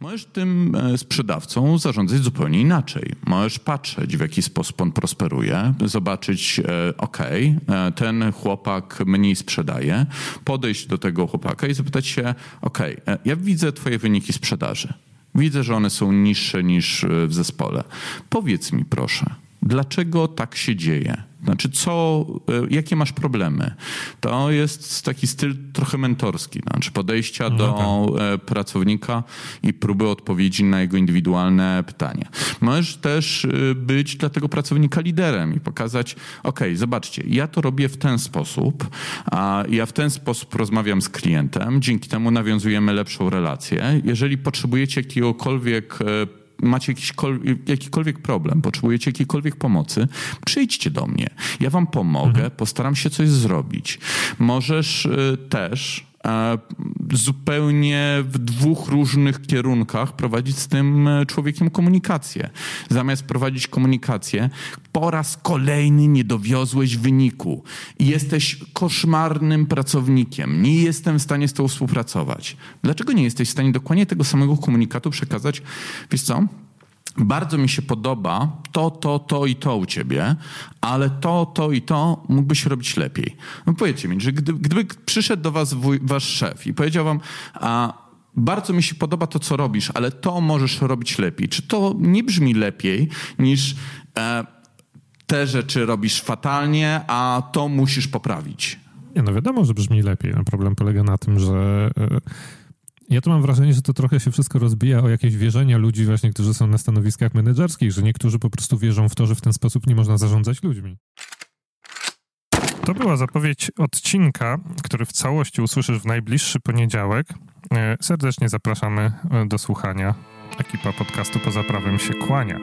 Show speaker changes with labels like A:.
A: Możesz tym e, sprzedawcą zarządzać zupełnie inaczej. Możesz patrzeć, w jaki sposób on prosperuje, zobaczyć, e, ok, ten chłopak mniej sprzedaje, podejść do tego chłopaka i zapytać się, ok, ja widzę twoje wyniki sprzedaży. Widzę, że one są niższe niż w zespole. Powiedz mi proszę, dlaczego tak się dzieje? Znaczy, co, e, jakie masz problemy? To jest taki styl trochę mentorski, znaczy podejścia no do tak. E, pracownika i próby odpowiedzi na jego indywidualne pytania. Możesz też e, być dla tego pracownika liderem i pokazać, ok, zobaczcie, ja to robię w ten sposób, a ja w ten sposób rozmawiam z klientem, dzięki temu nawiązujemy lepszą relację. Jeżeli potrzebujecie jakiegokolwiek macie jakiś, jakikolwiek problem, potrzebujecie jakiejkolwiek pomocy, przyjdźcie do mnie. Ja wam pomogę, mhm. postaram się coś zrobić. Możesz y, też zupełnie w dwóch różnych kierunkach prowadzić z tym e, człowiekiem komunikację. Zamiast prowadzić komunikację, po raz kolejny nie dowiozłeś wyniku i jesteś koszmarnym pracownikiem. Nie jestem w stanie z tobą współpracować. Dlaczego nie jesteś w stanie dokładnie tego samego komunikatu przekazać? Wiesz co? Bardzo mi się podoba to, to, to i to u ciebie, ale to, to i to mógłbyś robić lepiej. No powiedzcie mi, że gdy, gdyby przyszedł do was wuj, wasz szef i powiedział wam, a bardzo mi się podoba to, co robisz, ale to możesz robić lepiej. Czy to nie brzmi lepiej niż e, te rzeczy robisz fatalnie, a to musisz poprawić?
B: Nie, no wiadomo, że brzmi lepiej. No problem polega na tym, że e, ja tu mam wrażenie, że to trochę się wszystko rozbija o jakieś wierzenia ludzi właśnie, którzy są na stanowiskach menedżerskich, że niektórzy po prostu wierzą w to, że w ten sposób nie można zarządzać ludźmi. To była zapowiedź odcinka, który w całości usłyszysz w najbliższy poniedziałek. E, serdecznie zapraszamy e, do słuchania. Ekipa podcastu Poza Prawem się kłania.